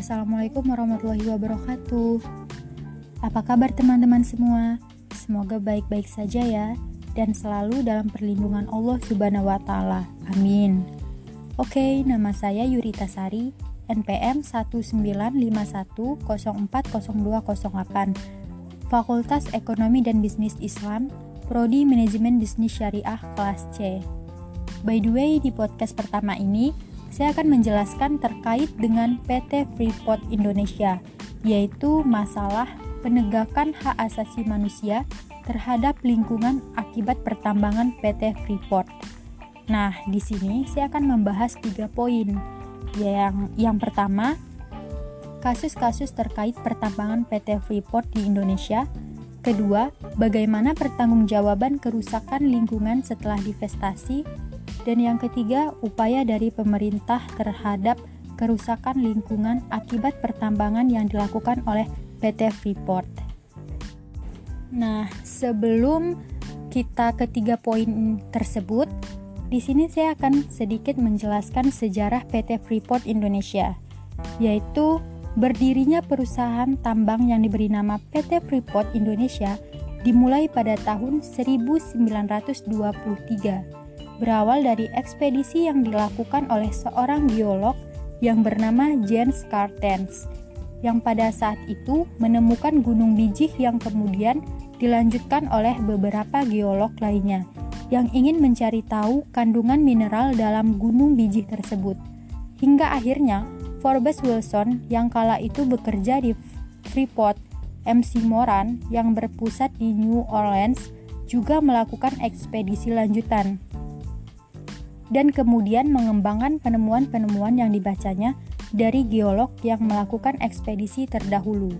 Assalamualaikum warahmatullahi wabarakatuh. Apa kabar teman-teman semua? Semoga baik-baik saja ya dan selalu dalam perlindungan Allah Subhanahu wa taala. Amin. Oke, nama saya Yurita Sari, NPM 1951040208. Fakultas Ekonomi dan Bisnis Islam, Prodi Manajemen Bisnis Syariah kelas C. By the way, di podcast pertama ini saya akan menjelaskan terkait dengan PT Freeport Indonesia, yaitu masalah penegakan hak asasi manusia terhadap lingkungan akibat pertambangan PT Freeport. Nah, di sini saya akan membahas tiga poin. Yang yang pertama, kasus-kasus terkait pertambangan PT Freeport di Indonesia. Kedua, bagaimana pertanggungjawaban kerusakan lingkungan setelah divestasi dan yang ketiga, upaya dari pemerintah terhadap kerusakan lingkungan akibat pertambangan yang dilakukan oleh PT Freeport. Nah, sebelum kita ketiga poin tersebut, di sini saya akan sedikit menjelaskan sejarah PT Freeport Indonesia, yaitu berdirinya perusahaan tambang yang diberi nama PT Freeport Indonesia dimulai pada tahun 1923 berawal dari ekspedisi yang dilakukan oleh seorang geolog yang bernama Jens Cartens, yang pada saat itu menemukan gunung bijih yang kemudian dilanjutkan oleh beberapa geolog lainnya yang ingin mencari tahu kandungan mineral dalam gunung bijih tersebut. Hingga akhirnya Forbes Wilson yang kala itu bekerja di Freeport, MC Moran yang berpusat di New Orleans juga melakukan ekspedisi lanjutan dan kemudian mengembangkan penemuan-penemuan yang dibacanya dari geolog yang melakukan ekspedisi terdahulu.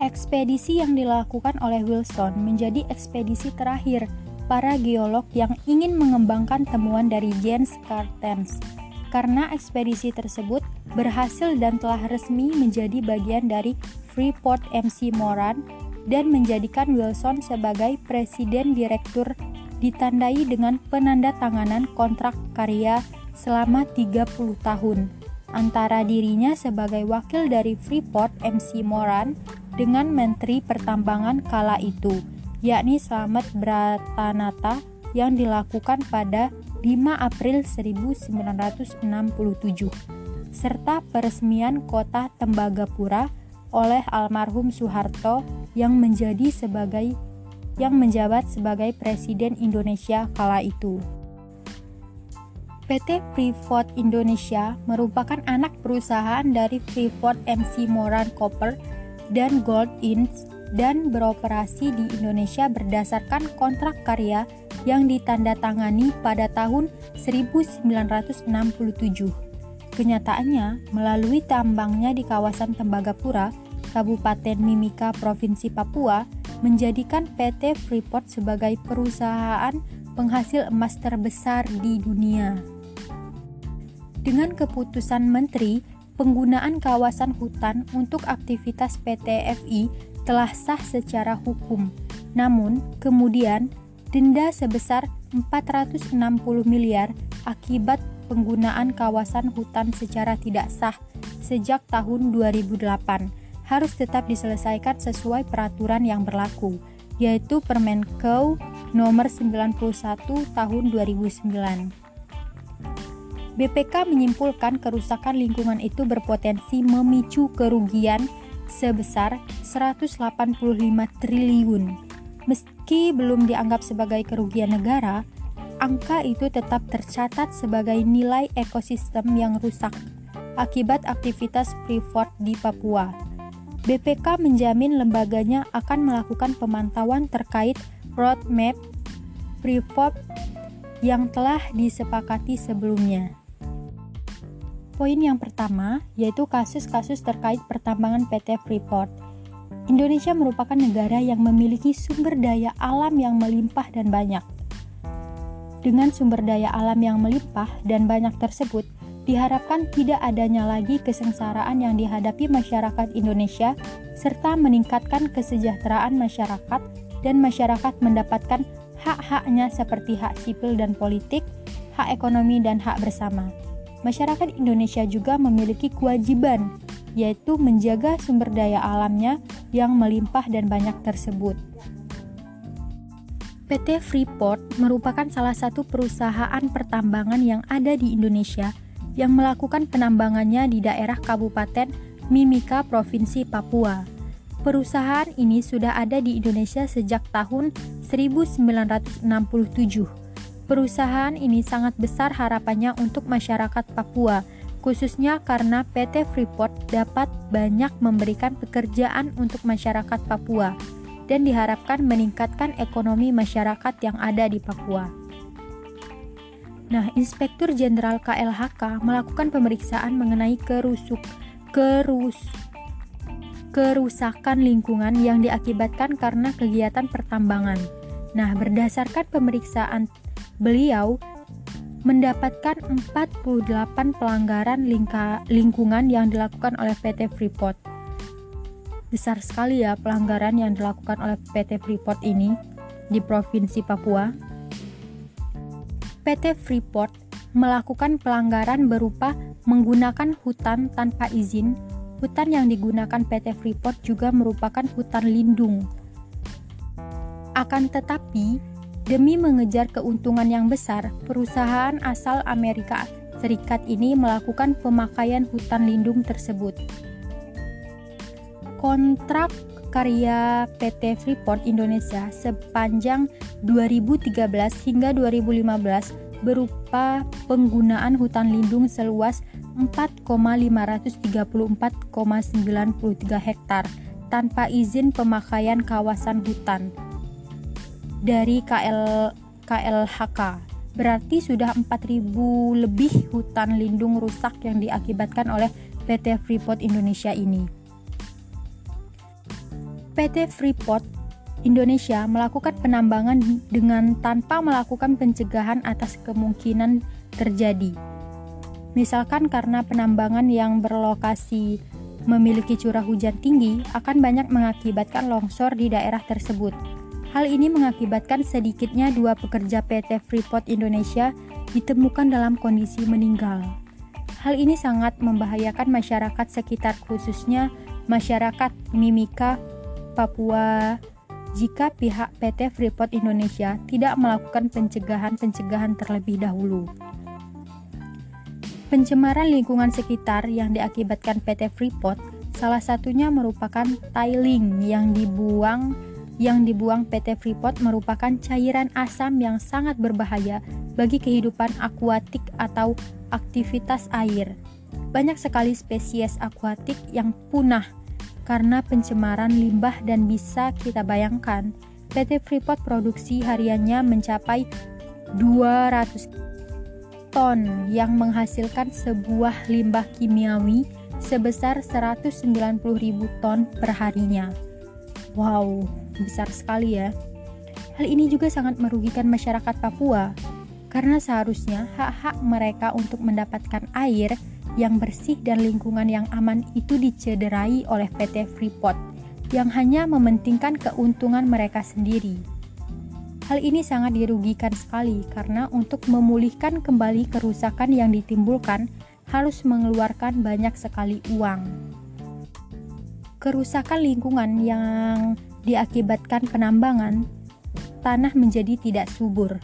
Ekspedisi yang dilakukan oleh Wilson menjadi ekspedisi terakhir para geolog yang ingin mengembangkan temuan dari Jens Cartens. Karena ekspedisi tersebut berhasil dan telah resmi menjadi bagian dari Freeport MC Moran dan menjadikan Wilson sebagai presiden direktur ditandai dengan penanda tanganan kontrak karya selama 30 tahun antara dirinya sebagai wakil dari Freeport MC Moran dengan Menteri Pertambangan kala itu, yakni Slamet Bratanata yang dilakukan pada 5 April 1967 serta peresmian kota Tembagapura oleh almarhum Soeharto yang menjadi sebagai yang menjabat sebagai Presiden Indonesia kala itu. PT Freeport Indonesia merupakan anak perusahaan dari Freeport MC Moran Copper dan Gold Inc. dan beroperasi di Indonesia berdasarkan kontrak karya yang ditandatangani pada tahun 1967. Kenyataannya, melalui tambangnya di kawasan Tembagapura, Kabupaten Mimika, Provinsi Papua, menjadikan PT Freeport sebagai perusahaan penghasil emas terbesar di dunia. Dengan keputusan Menteri, penggunaan kawasan hutan untuk aktivitas PT FI telah sah secara hukum. Namun, kemudian denda sebesar 460 miliar akibat penggunaan kawasan hutan secara tidak sah sejak tahun 2008 harus tetap diselesaikan sesuai peraturan yang berlaku, yaitu Permenkeu nomor 91 tahun 2009. BPK menyimpulkan kerusakan lingkungan itu berpotensi memicu kerugian sebesar 185 triliun. Meski belum dianggap sebagai kerugian negara, angka itu tetap tercatat sebagai nilai ekosistem yang rusak akibat aktivitas Freeport di Papua. BPK menjamin lembaganya akan melakukan pemantauan terkait roadmap Freeport yang telah disepakati sebelumnya. Poin yang pertama yaitu kasus-kasus terkait pertambangan PT Freeport. Indonesia merupakan negara yang memiliki sumber daya alam yang melimpah dan banyak. Dengan sumber daya alam yang melimpah dan banyak tersebut, diharapkan tidak adanya lagi kesengsaraan yang dihadapi masyarakat Indonesia serta meningkatkan kesejahteraan masyarakat dan masyarakat mendapatkan hak-haknya seperti hak sipil dan politik, hak ekonomi dan hak bersama. Masyarakat Indonesia juga memiliki kewajiban yaitu menjaga sumber daya alamnya yang melimpah dan banyak tersebut. PT Freeport merupakan salah satu perusahaan pertambangan yang ada di Indonesia yang melakukan penambangannya di daerah Kabupaten Mimika, Provinsi Papua. Perusahaan ini sudah ada di Indonesia sejak tahun 1967. Perusahaan ini sangat besar harapannya untuk masyarakat Papua khususnya karena PT Freeport dapat banyak memberikan pekerjaan untuk masyarakat Papua dan diharapkan meningkatkan ekonomi masyarakat yang ada di Papua. Nah, Inspektur Jenderal KLHK melakukan pemeriksaan mengenai kerusuk, kerus, kerusakan lingkungan yang diakibatkan karena kegiatan pertambangan. Nah, berdasarkan pemeriksaan beliau, mendapatkan 48 pelanggaran lingka, lingkungan yang dilakukan oleh PT Freeport. Besar sekali ya pelanggaran yang dilakukan oleh PT Freeport ini di Provinsi Papua. PT Freeport melakukan pelanggaran berupa menggunakan hutan tanpa izin. Hutan yang digunakan PT Freeport juga merupakan hutan lindung. Akan tetapi, Demi mengejar keuntungan yang besar, perusahaan asal Amerika Serikat ini melakukan pemakaian hutan lindung tersebut. Kontrak karya PT Freeport Indonesia sepanjang 2013 hingga 2015 berupa penggunaan hutan lindung seluas 4,534,93 hektar tanpa izin pemakaian kawasan hutan dari KL KLHK. Berarti sudah 4000 lebih hutan lindung rusak yang diakibatkan oleh PT Freeport Indonesia ini. PT Freeport Indonesia melakukan penambangan dengan tanpa melakukan pencegahan atas kemungkinan terjadi. Misalkan karena penambangan yang berlokasi memiliki curah hujan tinggi akan banyak mengakibatkan longsor di daerah tersebut Hal ini mengakibatkan sedikitnya dua pekerja PT Freeport Indonesia ditemukan dalam kondisi meninggal. Hal ini sangat membahayakan masyarakat sekitar khususnya masyarakat Mimika, Papua jika pihak PT Freeport Indonesia tidak melakukan pencegahan-pencegahan terlebih dahulu. Pencemaran lingkungan sekitar yang diakibatkan PT Freeport salah satunya merupakan tiling yang dibuang yang dibuang PT Freeport merupakan cairan asam yang sangat berbahaya bagi kehidupan akuatik atau aktivitas air. Banyak sekali spesies akuatik yang punah karena pencemaran limbah dan bisa kita bayangkan PT Freeport produksi hariannya mencapai 200 ton yang menghasilkan sebuah limbah kimiawi sebesar 190.000 ton per harinya. Wow, besar sekali ya. Hal ini juga sangat merugikan masyarakat Papua karena seharusnya hak-hak mereka untuk mendapatkan air yang bersih dan lingkungan yang aman itu dicederai oleh PT Freeport yang hanya mementingkan keuntungan mereka sendiri. Hal ini sangat dirugikan sekali karena untuk memulihkan kembali kerusakan yang ditimbulkan harus mengeluarkan banyak sekali uang. Kerusakan lingkungan yang diakibatkan penambangan, tanah menjadi tidak subur.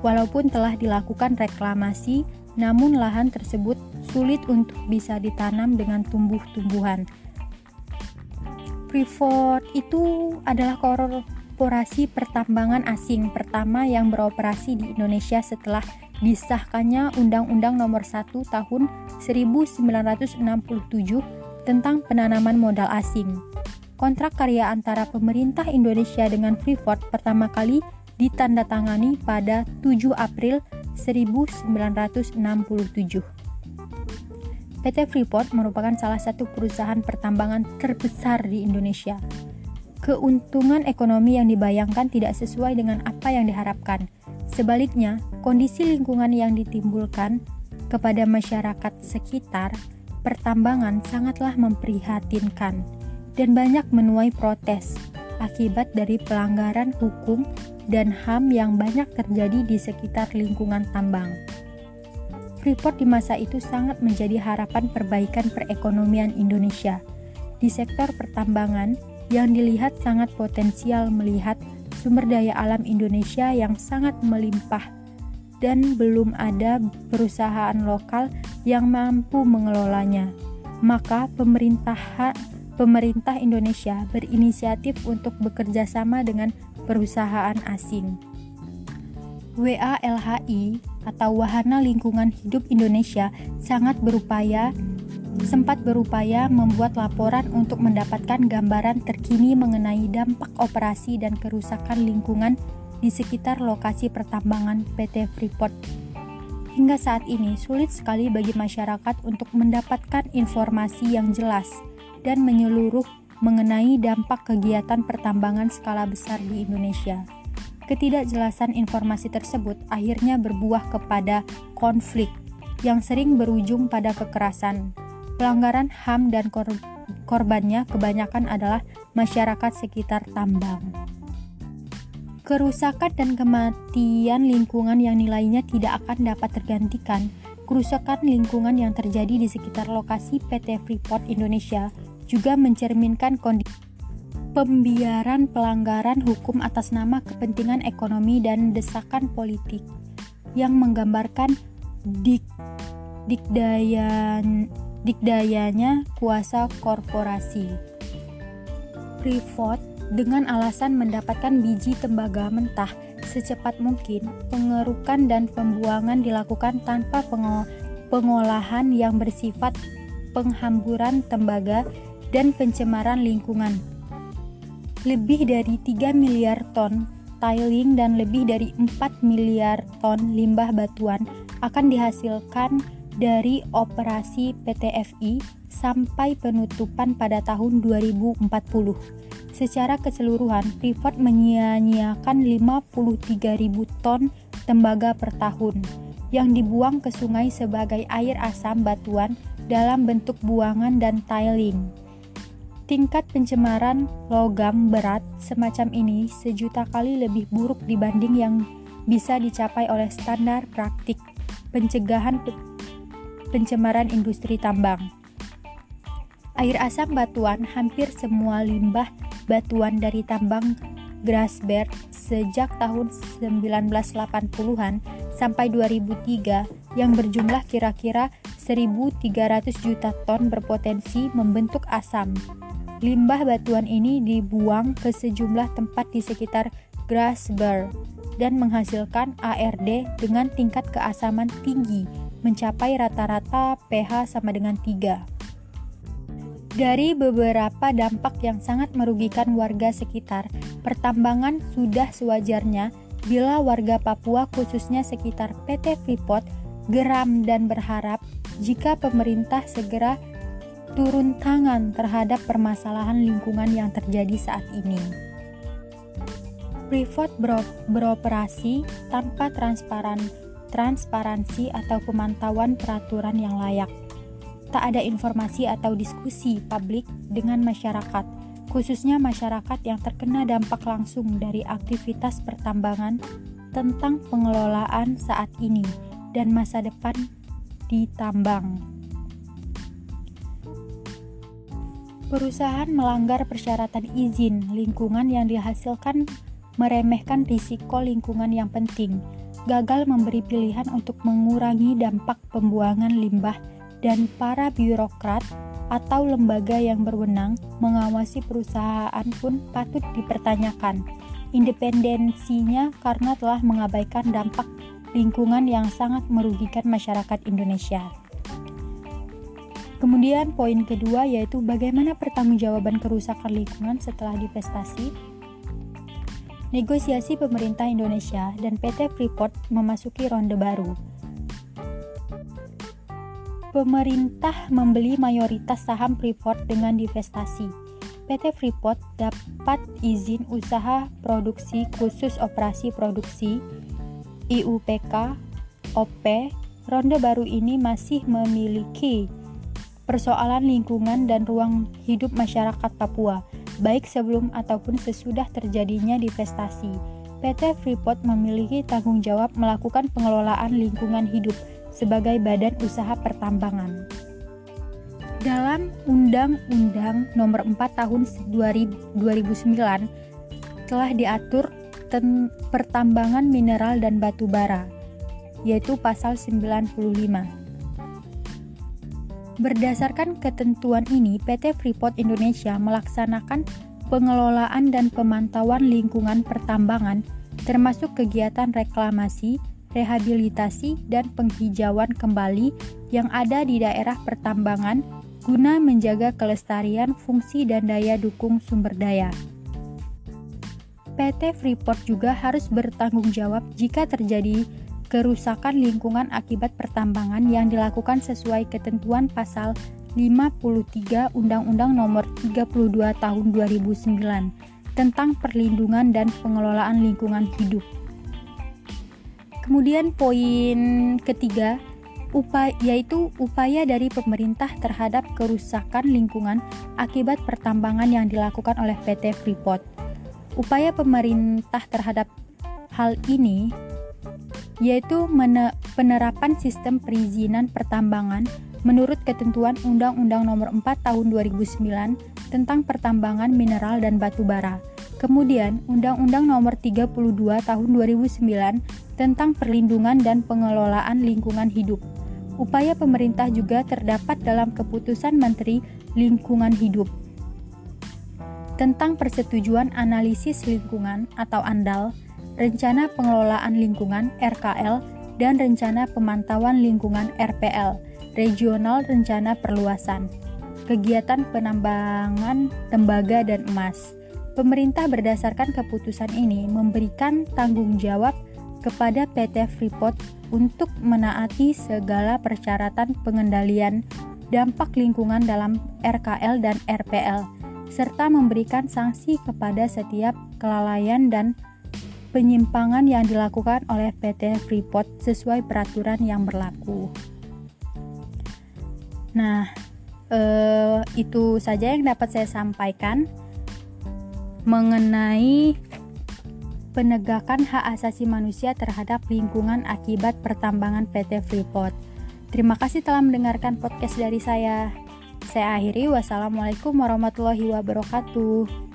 Walaupun telah dilakukan reklamasi, namun lahan tersebut sulit untuk bisa ditanam dengan tumbuh-tumbuhan. Freeport itu adalah korporasi pertambangan asing pertama yang beroperasi di Indonesia setelah disahkannya Undang-Undang Nomor 1 Tahun 1967 tentang penanaman modal asing kontrak karya antara pemerintah Indonesia dengan Freeport pertama kali ditandatangani pada 7 April 1967. PT Freeport merupakan salah satu perusahaan pertambangan terbesar di Indonesia. Keuntungan ekonomi yang dibayangkan tidak sesuai dengan apa yang diharapkan. Sebaliknya, kondisi lingkungan yang ditimbulkan kepada masyarakat sekitar pertambangan sangatlah memprihatinkan dan banyak menuai protes akibat dari pelanggaran hukum dan HAM yang banyak terjadi di sekitar lingkungan tambang. Freeport di masa itu sangat menjadi harapan perbaikan perekonomian Indonesia. Di sektor pertambangan, yang dilihat sangat potensial melihat sumber daya alam Indonesia yang sangat melimpah dan belum ada perusahaan lokal yang mampu mengelolanya. Maka pemerintah pemerintah Indonesia berinisiatif untuk bekerja sama dengan perusahaan asing. WALHI atau Wahana Lingkungan Hidup Indonesia sangat berupaya sempat berupaya membuat laporan untuk mendapatkan gambaran terkini mengenai dampak operasi dan kerusakan lingkungan di sekitar lokasi pertambangan PT Freeport. Hingga saat ini sulit sekali bagi masyarakat untuk mendapatkan informasi yang jelas dan menyeluruh mengenai dampak kegiatan pertambangan skala besar di Indonesia. Ketidakjelasan informasi tersebut akhirnya berbuah kepada konflik yang sering berujung pada kekerasan. Pelanggaran HAM dan kor korbannya kebanyakan adalah masyarakat sekitar tambang. Kerusakan dan kematian lingkungan yang nilainya tidak akan dapat tergantikan. Kerusakan lingkungan yang terjadi di sekitar lokasi PT Freeport Indonesia juga mencerminkan kondisi pembiaran pelanggaran hukum atas nama kepentingan ekonomi dan desakan politik yang menggambarkan dik, dikdayan, dikdayanya kuasa korporasi. Freeport dengan alasan mendapatkan biji tembaga mentah secepat mungkin, pengerukan dan pembuangan dilakukan tanpa pengolahan yang bersifat penghamburan tembaga dan pencemaran lingkungan lebih dari 3 miliar ton tiling dan lebih dari 4 miliar ton limbah batuan akan dihasilkan dari operasi PT FI sampai penutupan pada tahun 2040. Secara keseluruhan, Freeport menyia-nyiakan 53.000 ton tembaga per tahun yang dibuang ke sungai sebagai air asam batuan dalam bentuk buangan dan tiling. Tingkat pencemaran logam berat semacam ini sejuta kali lebih buruk dibanding yang bisa dicapai oleh standar praktik pencegahan pencemaran industri tambang. Air asam batuan hampir semua limbah batuan dari tambang Grasberg sejak tahun 1980-an sampai 2003 yang berjumlah kira-kira 1.300 juta ton berpotensi membentuk asam Limbah batuan ini dibuang ke sejumlah tempat di sekitar Grasberg dan menghasilkan ARD dengan tingkat keasaman tinggi, mencapai rata-rata pH sama dengan 3. Dari beberapa dampak yang sangat merugikan warga sekitar, pertambangan sudah sewajarnya bila warga Papua khususnya sekitar PT Freeport geram dan berharap jika pemerintah segera turun tangan terhadap permasalahan lingkungan yang terjadi saat ini. Freeport beroperasi tanpa transparan, transparansi atau pemantauan peraturan yang layak. Tak ada informasi atau diskusi publik dengan masyarakat, khususnya masyarakat yang terkena dampak langsung dari aktivitas pertambangan tentang pengelolaan saat ini dan masa depan di Perusahaan melanggar persyaratan izin lingkungan yang dihasilkan meremehkan risiko lingkungan yang penting, gagal memberi pilihan untuk mengurangi dampak pembuangan limbah dan para birokrat atau lembaga yang berwenang mengawasi perusahaan pun patut dipertanyakan independensinya karena telah mengabaikan dampak lingkungan yang sangat merugikan masyarakat Indonesia. Kemudian poin kedua yaitu bagaimana pertanggungjawaban kerusakan lingkungan setelah divestasi. Negosiasi pemerintah Indonesia dan PT Freeport memasuki ronde baru. Pemerintah membeli mayoritas saham Freeport dengan divestasi. PT Freeport dapat izin usaha produksi khusus operasi produksi IUPK OP. Ronde baru ini masih memiliki persoalan lingkungan dan ruang hidup masyarakat Papua, baik sebelum ataupun sesudah terjadinya divestasi. PT Freeport memiliki tanggung jawab melakukan pengelolaan lingkungan hidup sebagai badan usaha pertambangan. Dalam Undang-Undang Nomor 4 Tahun 2009 telah diatur pertambangan mineral dan batu bara, yaitu pasal 95. Berdasarkan ketentuan ini, PT Freeport Indonesia melaksanakan pengelolaan dan pemantauan lingkungan pertambangan termasuk kegiatan reklamasi, rehabilitasi, dan penghijauan kembali yang ada di daerah pertambangan guna menjaga kelestarian fungsi dan daya dukung sumber daya. PT Freeport juga harus bertanggung jawab jika terjadi kerusakan lingkungan akibat pertambangan yang dilakukan sesuai ketentuan pasal 53 Undang-Undang Nomor 32 Tahun 2009 tentang perlindungan dan pengelolaan lingkungan hidup. Kemudian poin ketiga upaya, yaitu upaya dari pemerintah terhadap kerusakan lingkungan akibat pertambangan yang dilakukan oleh PT Freeport. Upaya pemerintah terhadap hal ini yaitu penerapan sistem perizinan pertambangan menurut ketentuan Undang-Undang Nomor 4 Tahun 2009 tentang pertambangan mineral dan batu bara. Kemudian Undang-Undang Nomor 32 Tahun 2009 tentang perlindungan dan pengelolaan lingkungan hidup. Upaya pemerintah juga terdapat dalam keputusan Menteri Lingkungan Hidup tentang persetujuan analisis lingkungan atau ANDAL, rencana pengelolaan lingkungan RKL, dan rencana pemantauan lingkungan RPL, regional rencana perluasan, kegiatan penambangan tembaga dan emas. Pemerintah berdasarkan keputusan ini memberikan tanggung jawab kepada PT Freeport untuk menaati segala persyaratan pengendalian dampak lingkungan dalam RKL dan RPL, serta memberikan sanksi kepada setiap kelalaian dan penyimpangan yang dilakukan oleh PT Freeport sesuai peraturan yang berlaku. Nah, eh, itu saja yang dapat saya sampaikan mengenai penegakan hak asasi manusia terhadap lingkungan akibat pertambangan PT Freeport. Terima kasih telah mendengarkan podcast dari saya. Saya akhiri, wassalamualaikum warahmatullahi wabarakatuh.